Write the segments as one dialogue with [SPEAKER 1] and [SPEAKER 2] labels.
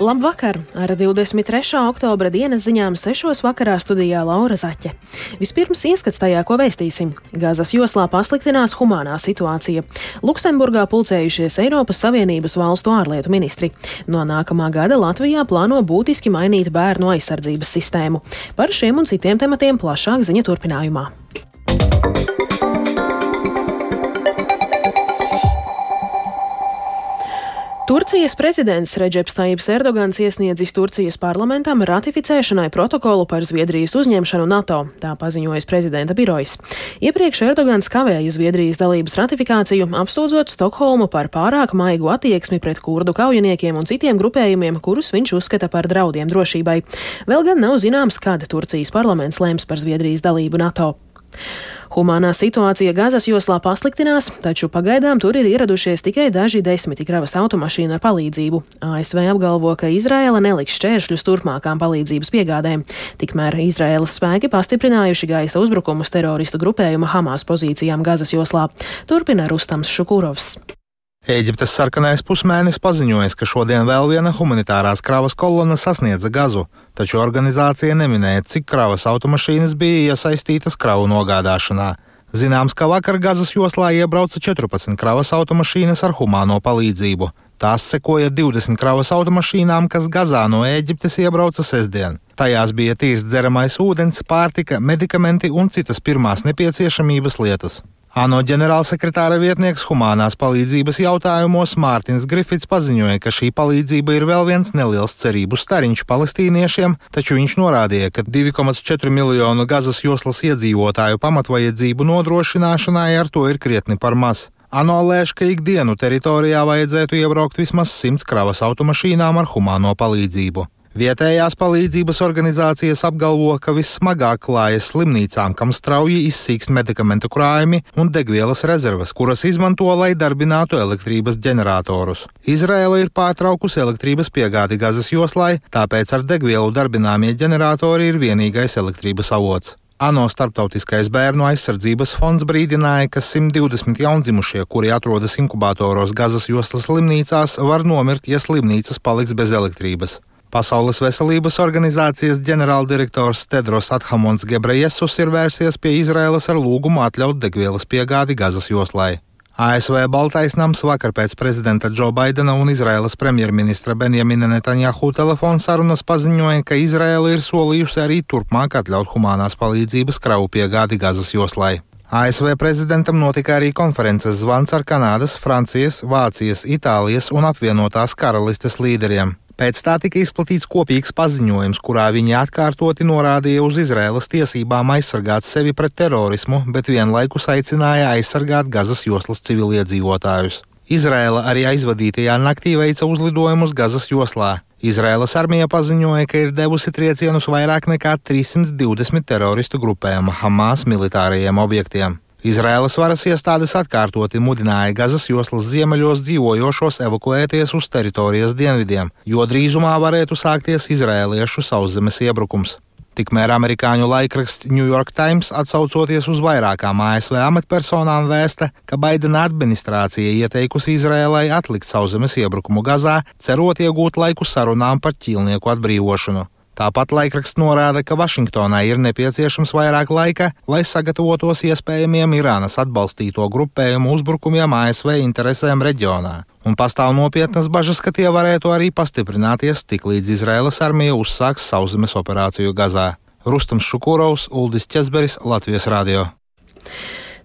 [SPEAKER 1] Labvakar! Ar 23. oktobra dienas ziņām 6. vakarā studijā Laura Zaķe. Vispirms ieskats tajā, ko vēstīsim. Gazas joslā pasliktinās humānā situācija. Luksemburgā pulcējušies Eiropas Savienības valstu ārlietu ministri. No nākamā gada Latvijā plāno būtiski mainīt bērnu aizsardzības sistēmu. Par šiem un citiem tematiem plašāk ziņa turpinājumā. Turcijas prezidents Reģeps Taips Erdogans iesniedzis Turcijas parlamentam ratificēšanai protokolu par Zviedrijas uzņemšanu NATO, tā paziņojas prezidenta birojas. Iepriekš Erdogans kavēja Zviedrijas dalības ratifikāciju, apsūdzot Stokholmu par pārāk maigu attieksmi pret kurdu kaujiniekiem un citiem grupējumiem, kurus viņš uzskata par draudiem drošībai. Vēl gan nav zināms, kad Turcijas parlaments lems par Zviedrijas dalību NATO. Humānā situācija Gazas joslā pasliktinās, taču pagaidām tur ir ieradušies tikai daži desmiti kravas automašīnu ar palīdzību. ASV apgalvo, ka Izraela neliks šķēršļus turpmākām palīdzības piegādēm. Tikmēr Izraēlas spēki pastiprinājuši gaisa uzbrukumus teroristu grupējuma Hamas pozīcijām Gazas joslā. Turpina Rustams Šukurovs.
[SPEAKER 2] Ēģiptes sarkanais pusmēnesis paziņoja, ka šodien vēl viena humanitārās kravas kolona sasniedza gazu, taču organizācija neminēja, cik kravas automašīnas bija iesaistītas kravu nogādāšanā. Zināms, ka vakar Gazas joslā iebrauca 14 kravas automašīnas ar humāno palīdzību. Tās sekoja 20 kravas automašīnām, kas Gazā no Ēģiptes iebrauca sestdien. Tajās bija tīrs dzeramais ūdens, pārtika, medikamenti un citas pirmās nepieciešamības lietas. ANO ģenerālsekretāra vietnieks humanās palīdzības jautājumos Mārtiņš Grifits paziņoja, ka šī palīdzība ir vēl viens neliels cerību stariņš palestīniešiem, taču viņš norādīja, ka 2,4 miljonu Gazas joslas iedzīvotāju pamatvajadzību nodrošināšanai ar to ir krietni par maz. ANO lēš, ka ikdienu teritorijā vajadzētu iebraukt vismaz 100 kravas automašīnām ar humāno palīdzību. Vietējās palīdzības organizācijas apgalvo, ka vissmagāk klājas slimnīcām, kam strauji izsīkst medikamentu krājumi un degvielas rezerves, kuras izmanto, lai darbinātu elektrības ģeneratorus. Izraela ir pārtraukusi elektrības piegādi Gazas joslai, tāpēc ar degvielu darbināmie ģeneratori ir vienīgais elektrības avots. ANO starptautiskais bērnu aizsardzības fonds brīdināja, ka 120 jaundzimušie, kuri atrodas inkubatoros Gazas joslas slimnīcās, var nomirt, ja slimnīcas paliks bez elektrības. Pasaules veselības organizācijas ģenerāldirektors Tedros Athamons Gebrejesus ir vērsies pie Izraēlas ar lūgumu atļaut degvielas piegādi Gazas joslai. ASV Baltais nams vakar pēc prezidenta Džo Baidena un Izraēlas premjerministra Benjamina Netanjahu telefona sarunas paziņoja, ka Izraēla ir solījusi arī turpmāk atļaut humanās palīdzības kravu piegādi Gazas joslai. ASV prezidentam notika arī konferences zvans ar Kanādas, Francijas, Vācijas, Itālijas un apvienotās karalistes līderiem. Pēc tā tika izplatīts kopīgs paziņojums, kurā viņi atkārtoti norādīja uz Izraēlas tiesībām aizsargāt sevi pret terorismu, bet vienlaikus aicināja aizsargāt Gazas joslas civiliedzīvotājus. Izraela arī aizvadītajā naktī veica uzlidojumus Gazas joslā. Izraēlas armija paziņoja, ka ir devusi triecienus vairāk nekā 320 teroristu grupējuma Hamas militārajiem objektiem. Izraēlas varas iestādes atkārtoti mudināja Gazas joslas ziemeļos dzīvojošos evakuēties uz teritorijas dienvidiem, jo drīzumā varētu sākties izrēliešu sauszemes iebrukums. Tikmēr amerikāņu laikraksts New York Times atsaucoties uz vairākām ASV amatpersonām vēsta, ka Baidena administrācija ieteikusi Izrēlai atlikt sauszemes iebrukumu Gazā, cerot iegūt laiku sarunām par ķīlnieku atbrīvošanu. Tāpat laikraksts norāda, ka Vašingtonai ir nepieciešams vairāk laika, lai sagatavotos iespējamiem Irānas atbalstīto grupējumu uzbrukumiem ASV interesēm reģionā, un pastāv nopietnas bažas, ka tie varētu arī pastiprināties tiklīdz Izraēlas armija uzsāks sauszemes operāciju Gazā. Rustams Šukurovs, Uldis Česberis, Latvijas Radio.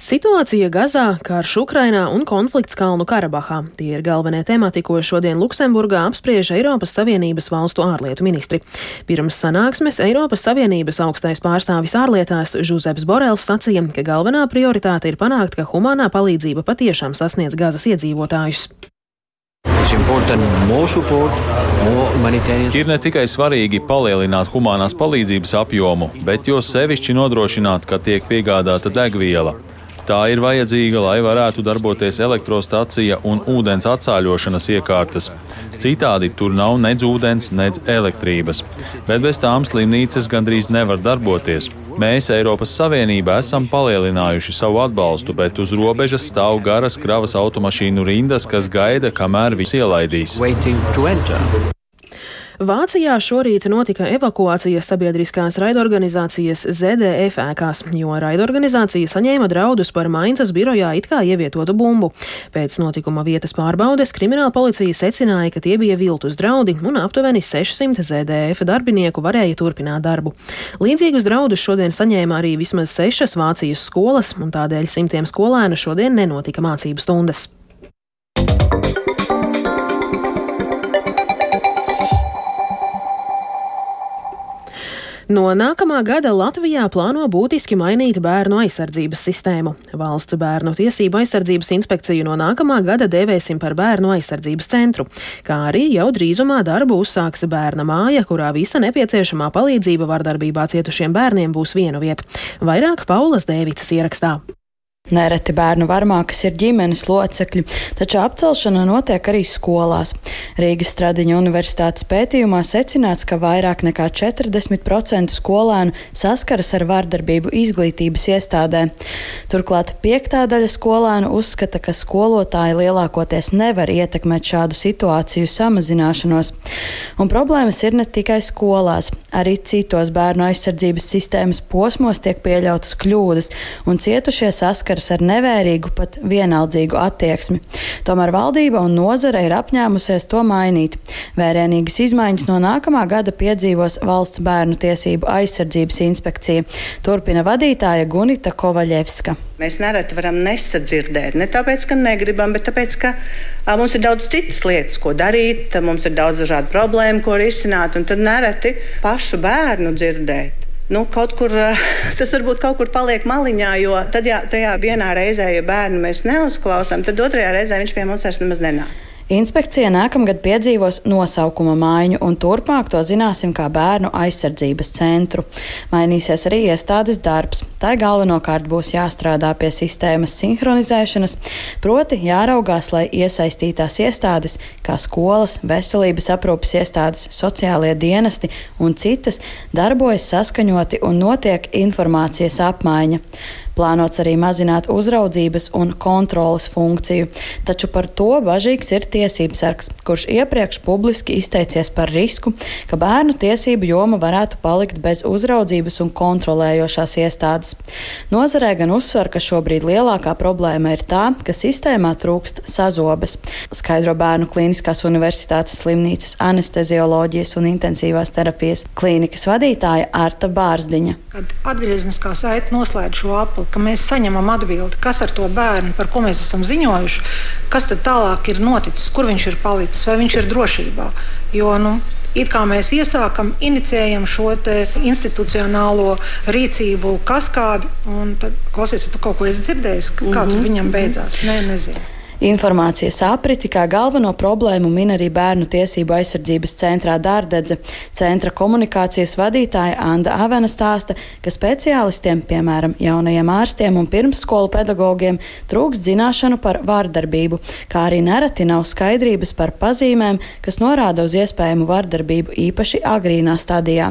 [SPEAKER 1] Situācija Gazā, karš Ukrainā un konflikts Kalnu Karabahā. Tie ir galvenie temati, ko šodien Luksemburgā apspriež Eiropas Savienības valstu ārlietu ministri. Pirms sanāksmes Eiropas Savienības augstais pārstāvis ārlietās Žuzeps Borels sacīja, ka galvenā prioritāte ir panākt, ka humanā palīdzība patiešām sasniedz Gazas iedzīvotājus.
[SPEAKER 3] Ir ne tikai svarīgi palielināt humanās palīdzības apjomu, bet jo sevišķi nodrošināt, ka tiek piegādāta degviela. Tā ir vajadzīga, lai varētu darboties elektrostacija un ūdens atsāļošanas iekārtas. Citādi tur nav nedz ūdens, nedz elektrības. Bet bez tām slimnīcas gandrīz nevar darboties. Mēs Eiropas Savienībā esam palielinājuši savu atbalstu, bet uz robežas stāv garas kravas automašīnu rindas, kas gaida, kamēr visi ielaidīs.
[SPEAKER 1] Vācijā šorīt notika evakuācija sabiedriskās raidorganizācijas ZDF ēkās, jo raidorganizācija saņēma draudus par Mainzas birojā it kā ievietotu bumbu. Pēc notikuma vietas pārbaudes krimināla policija secināja, ka tie bija viltus draudi un aptuveni 600 ZDF darbinieku varēja turpināt darbu. Līdzīgus draudus šodien saņēma arī vismaz sešas Vācijas skolas, un tādēļ simtiem skolēnu šodien nenotika mācību stundas. No nākamā gada Latvijā plāno būtiski mainīt bērnu aizsardzības sistēmu. Valsts bērnu tiesību aizsardzības inspekciju no nākamā gada dēvēsim par bērnu aizsardzības centru, kā arī jau drīzumā darbu uzsāks bērna māja, kurā visa nepieciešamā palīdzība vardarbībā cietušiem bērniem būs vienu vietu. Vairāk Paulas Dēvicas ierakstā.
[SPEAKER 4] Nereti bērnu varmākas ir ģimenes locekļi, taču apcelšana notiek arī skolās. Rīgas Stradiņa universitātes pētījumā secināts, ka vairāk nekā 40% skolēnu saskaras ar vardarbību izglītības iestādē. Turklāt piektā daļa skolēnu uzskata, ka skolotāji lielākoties nevar ietekmēt šādu situāciju samazināšanos. Un problēmas ir ne tikai skolās, arī citos bērnu aizsardzības sistēmas posmos tiek pieļautas kļūdas, un cietušie saskaras saskars ar nevērīgu, pat vienaldzīgu attieksmi. Tomēr valdība un nozare ir apņēmusies to mainīt. Vērienīgas izmaiņas no nākamā gada piedzīvos valsts bērnu tiesību aizsardzības inspekcija. Turpina vadītāja Gunita Kovaļevska.
[SPEAKER 5] Mēs nereti varam nesadzirdēt, ne tāpēc, ka negribam, bet tāpēc, ka a, mums ir daudz citas lietas, ko darīt, mums ir daudz dažādu problēmu, ko risināt, un tad nereti pašu bērnu dzirdēt nu, kaut kur eh, tas varbūt kaut kur paliek maliņā, jo tad, ja tajā vienā reizē, ja bērnu mēs neuzklausām, tad otrajā reizē viņš pie mums vairs nemaz nenāk.
[SPEAKER 4] Inspekcija nākamgad piedzīvos nosaukuma maiņu, un turpmāk to zināsim kā bērnu aizsardzības centru. Mainīsies arī iestādes darbs. Tā galvenokārt būs jāstrādā pie sistēmas sinhronizēšanas, proti jāraugās, lai iesaistītās iestādes, kā skolas, veselības aprūpes iestādes, sociālie dienesti un citas, darbojas saskaņoti un notiek informācijas apmaiņa. Plānots arī mazināt uzraudzības un kontrolas funkciju, taču par to bažīgs ir tiesības sargs, kurš iepriekš publiski izteicies par risku, ka bērnu tiesību joma varētu palikt bez uzraudzības un kontrolējošās iestādes. Nozarē gan uzsver, ka šobrīd lielākā problēma ir tā, ka sistēmā trūkst sazobes, skaidro Bērnu Kliniskās Universitātes slimnīcas anestezioloģijas un intensīvās terapijas klīnikas vadītāja Arta Bārsdiņa.
[SPEAKER 6] Kad atgriezniskā saite noslēdz šo apli, ka mēs saņemam atbildi, kas ar to bērnu, par ko mēs esam ziņojuši, kas tad tālāk ir noticis, kur viņš ir palicis, vai viņš ir drošībā. Jo, nu, It kā mēs iesākam, inicijējam šo institucionālo rīcību kaskādi, un tad klausies, tu kaut ko esi dzirdējis, kā mm -hmm. tur viņam beidzās. Nē, nezinu.
[SPEAKER 4] Informācijas apriti kā galveno problēmu min arī Bērnu tiesību aizsardzības centrā Dārdedze. Centra komunikācijas vadītāja Anda Avena stāsta, ka speciālistiem, piemēram, jaunajiem ārstiem un pirmsskolu pedagogiem, trūks zināšanu par vārdarbību, kā arī nereti nav skaidrības par pazīmēm, kas norāda uz iespējamu vārdarbību īpaši agrīnā stadijā.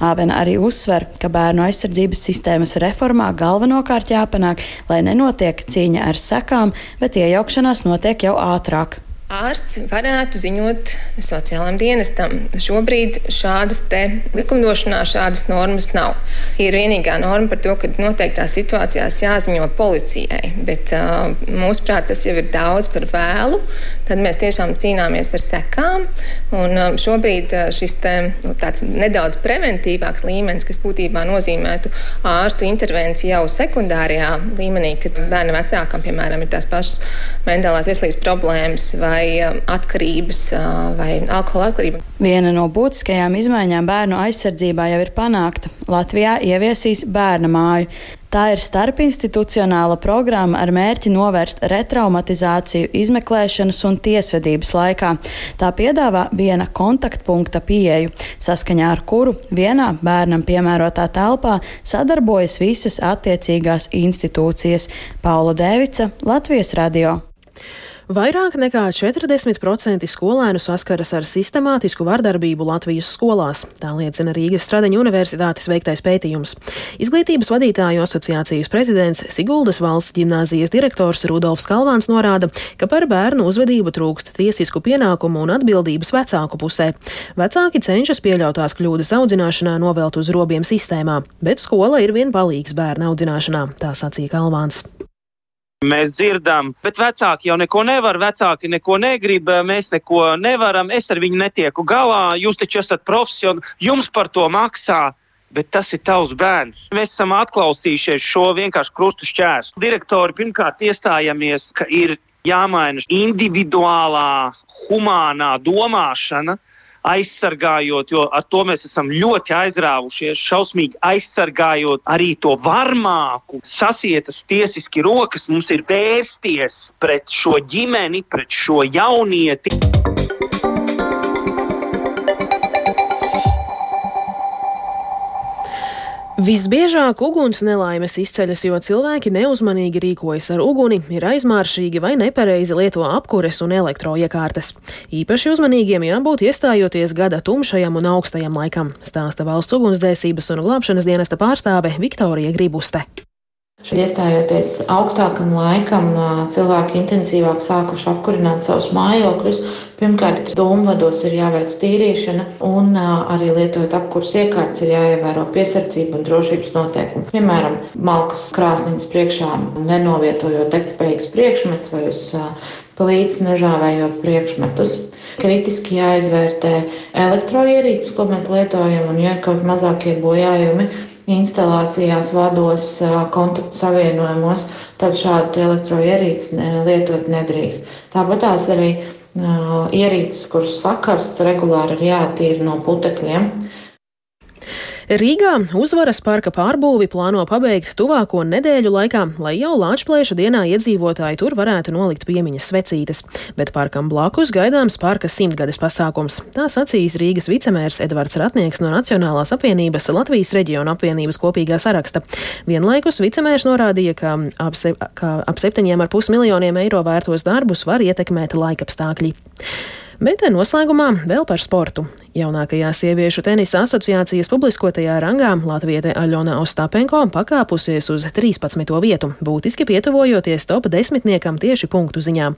[SPEAKER 4] Avena arī uzsver, ka bērnu aizsardzības sistēmas reformā galvenokārt jāpanāk, lai nenotiek cīņa ar sekām, bet iejaukšanās iejaukšanās notiek jau ātrāk
[SPEAKER 7] ārsts varētu ziņot sociālajiem dienestam. Šobrīd šādas likumdošanā šādas normas nav. Ir vienīgā norma par to, ka noteiktās situācijās jāziņo policijai, bet uh, mūsuprāt tas jau ir daudz par vēlu. Tad mēs tiešām cīnāmies ar sekām. Un, uh, šobrīd uh, šis te, nu, nedaudz preventīvāks līmenis, kas būtībā nozīmētu ārstu intervenciju jau sekundārajā līmenī, kad bērna vecākam, piemēram, ir tās pašas mentālās veselības problēmas vai vai um, atkarības vai alkohola atkarība.
[SPEAKER 4] Viena no būtiskajām izmaiņām bērnu aizsardzībā jau ir panākta. Latvijā ieviesīs bērna māju. Tā ir starpinstitucionāla programma ar mērķi novērst retraumatizāciju izmeklēšanas un tiesvedības laikā. Tā piedāvā viena kontaktpunkta pieeju, saskaņā ar kuru vienā bērnam piemērotā telpā sadarbojas visas attiecīgās institūcijas. Paula Dēvica, Latvijas radio.
[SPEAKER 1] Vairāk nekā 40% skolēnu saskaras ar sistemātisku vardarbību Latvijas skolās. Tā liecina Rīgas Stradiņa Universitātes veiktais pētījums. Izglītības vadītāju asociācijas prezidents Siguldas valsts ģimnāzijas direktors Rudolfs Kalvāns norāda, ka par bērnu uzvedību trūkst tiesisku pienākumu un atbildības vecāku pusē. Vecāki cenšas pieļautās kļūdas audzināšanā novelt uz robiem sistēmā, bet skola ir vien palīgs bērnu audzināšanā, tā sacīja Kalvāns.
[SPEAKER 8] Mēs dzirdam, bet vecāki jau neko nevar, vecāki neko negrib, mēs neko nevaram, es ar viņu netieku galā, jūs taču esat profesionāli, jums par to maksā. Bet tas ir tavs bērns. Mēs esam atklausījušies šo vienkārši krustu šķērsu. Direktori pirmkārt iestājamies, ka ir jāmaina individuālā, humānā domāšana, aizsargājot, jo ar to mēs esam ļoti aizrāvušies, šausmīgi aizsargājot arī to varmāku, sasietas tiesiski rokas, mums ir vērsties pret šo ģimeni, pret šo jaunieti.
[SPEAKER 1] Visbiežāk uguns nelaimes izceļas, jo cilvēki neuzmanīgi rīkojas ar uguni, ir aizmāršīgi vai nepareizi lieto apkures un elektroiekārtas. Īpaši uzmanīgiem jābūt iestājoties gada tumšajam un augstajam laikam, stāsta valsts ugunsdzēsības un glābšanas dienesta pārstāve Viktorija Gribuste.
[SPEAKER 9] Iestājoties augstākam laikam, cilvēki intensīvāk sākuši apkurināt savus mājokļus. Pirmkārt, dūmvados ir jāveic tīrīšana, un arī lietojot apkurss iekārtas, ir jāievēro piesardzība un drošības noteikumi. Piemēram, malkas krāsniņas priekšā nenovietojot degspējīgus priekšmetus vai uz plīts nežāvējot priekšmetus. Kritiski jāizvērtē elektroierīces, ko mēs lietojam, un ja ir kaut mazākie bojājumi, instalācijās, vados, kontaktu savienojumos, tad šādu elektroierīci lietot nedrīkst. Tāpat tās arī ierīces, kuras sakarsts regulāri ir jātīra no putekļiem.
[SPEAKER 1] Rīgā uzvaras parka pārbūvi plāno pabeigt tuvāko nedēļu laikā, lai jau Lāčplēša dienā iedzīvotāji tur varētu nolikt piemiņas svecītes, bet parkam blakus gaidāms parka simtgades pasākums. Tā sacīs Rīgas vicemērs Edvards Ratnieks no Nacionālās apvienības Latvijas reģiona apvienības kopīgā saraksta. Vienlaikus vicemērs norādīja, ka ap, se, ka ap 7,5 miljoniem eiro vērtos darbus var ietekmēt laikapstākļi. Bet noslēgumā vēl par sportu. Jaunākajā sieviešu tenisa asociācijas publiskotajā rangā Latviete Aļona Ostapenko pakāpusies uz 13. vietu, būtiski pietuvojoties top desmitniekam tieši punktu ziņā.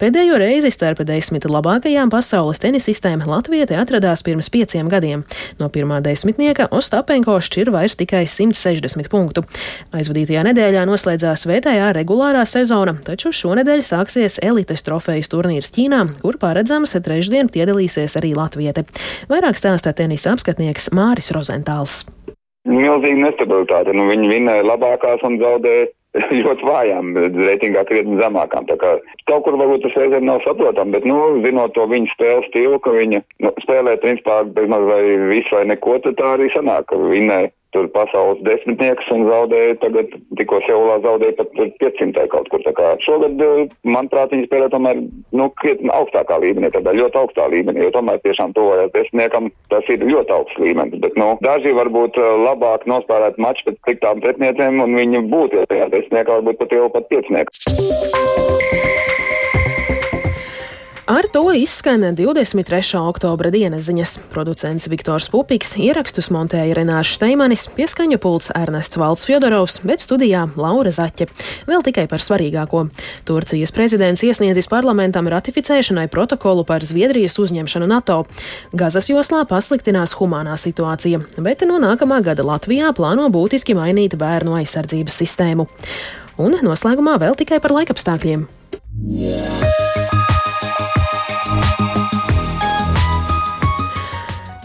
[SPEAKER 1] Pēdējo reizi starp desmit labākajām pasaules tenisistēm Latviete atradās pirms pieciem gadiem. No pirmā desmitnieka Ostapenko šķir vairs tikai 160 punktu. Aizvadītajā nedēļā noslēdzās VTA regulārā sezona, taču šonedēļ sāksies elites trofejas turnīrs Ķīnā, kur paredzams trešdien piedalīsies arī Latviete. Vairāk stāstā tenisa apskatnieks Māris Rozentāls.
[SPEAKER 10] Milzīga nestabilitāte. Nu, viņi vinēja labākās un zaudēja ļoti vājām, reitingā krietni zemākām. Tā kā kaut kur varbūt tas reizēm nav saprotami, bet, nu, zinot to viņa spēles stilu, ka viņa nu, spēlē principā bezmaz vai visu vai neko, tad tā arī sanāk, ka vinēja tur pasaules desmitnieks un zaudēja, tagad tikko Seulā zaudēja pat 500 kaut kur. Tā kā šogad, eh, manuprāt, viņi spēlē tomēr, nu, krietni augstākā līmenī, tādā ļoti augstā līmenī, jo tomēr tiešām tuvojas desmitniekam, tas ir ļoti augsts līmenis, bet, nu, daži varbūt eh, labāk nospēlēt maču pēc sliktām pretniecēm un viņi būtu, ja tajā desmitniekā varbūt pat jau pat piecinieks.
[SPEAKER 1] Ar to izskan 23. oktobra dienas ziņas. Producents Viktors Pupiks, ierakstus montēja Renārs Steimanis, pieskaņu pults Ernests Valds Fjodorovs, bet studijā Laura Zaķe. Vēl tikai par svarīgāko. Turcijas prezidents iesniedzis parlamentam ratificēšanai protokolu par Zviedrijas uzņemšanu NATO. Gazas joslā pasliktinās humānā situācija, bet no nākamā gada Latvijā plāno būtiski mainīt bērnu aizsardzības sistēmu. Un noslēgumā vēl tikai par laikapstākļiem. Yeah.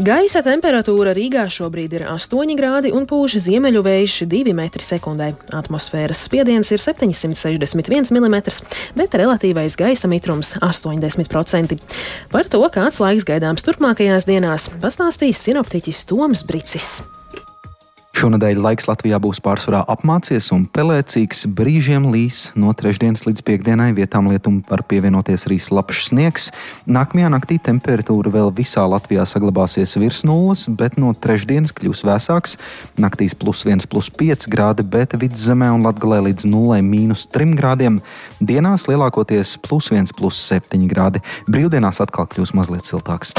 [SPEAKER 1] Gaisa temperatūra Rīgā šobrīd ir 8 grādi un pūš ziemeļu vējš 2 m2. Atmosfēras spiediens ir 761 mm, bet relatīvais gaisa mitrums - 80%. Par to, kāds laiks gaidāms turpmākajās dienās, pastāstīs sinoptiķis Toms Bricis.
[SPEAKER 11] Šonadēļ laiks Latvijā būs pārsvarā apmācies un pelēcīgs, brīžiem līs no trešdienas līdz piekdienai vietām lietum var pievienoties arī slapjš sniegs. Nākamajā naktī temperatūra vēl visā Latvijā saglabāsies virs nulles, bet no trešdienas kļūs vēsāks. Naktīs plus 1, plus 5 grādi, bet vidzemē un latgalē līdz 0,3 grādiem. Dienās lielākoties plus 1, plus 7 grādi. Brīvdienās atkal kļūs mazliet siltāks.